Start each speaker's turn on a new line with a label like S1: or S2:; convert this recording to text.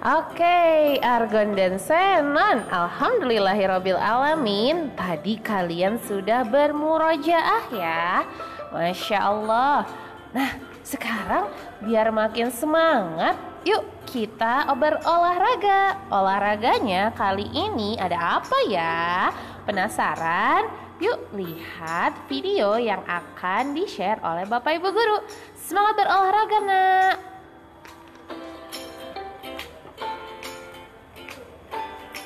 S1: Oke, Argon dan Senon Alhamdulillahirobbil alamin Tadi kalian sudah bermurojaah ya Masya Allah Nah, sekarang biar makin semangat Yuk kita berolahraga Olahraganya kali ini ada apa ya? Penasaran? Yuk lihat video yang akan di-share oleh Bapak Ibu Guru Semangat berolahraga Nah.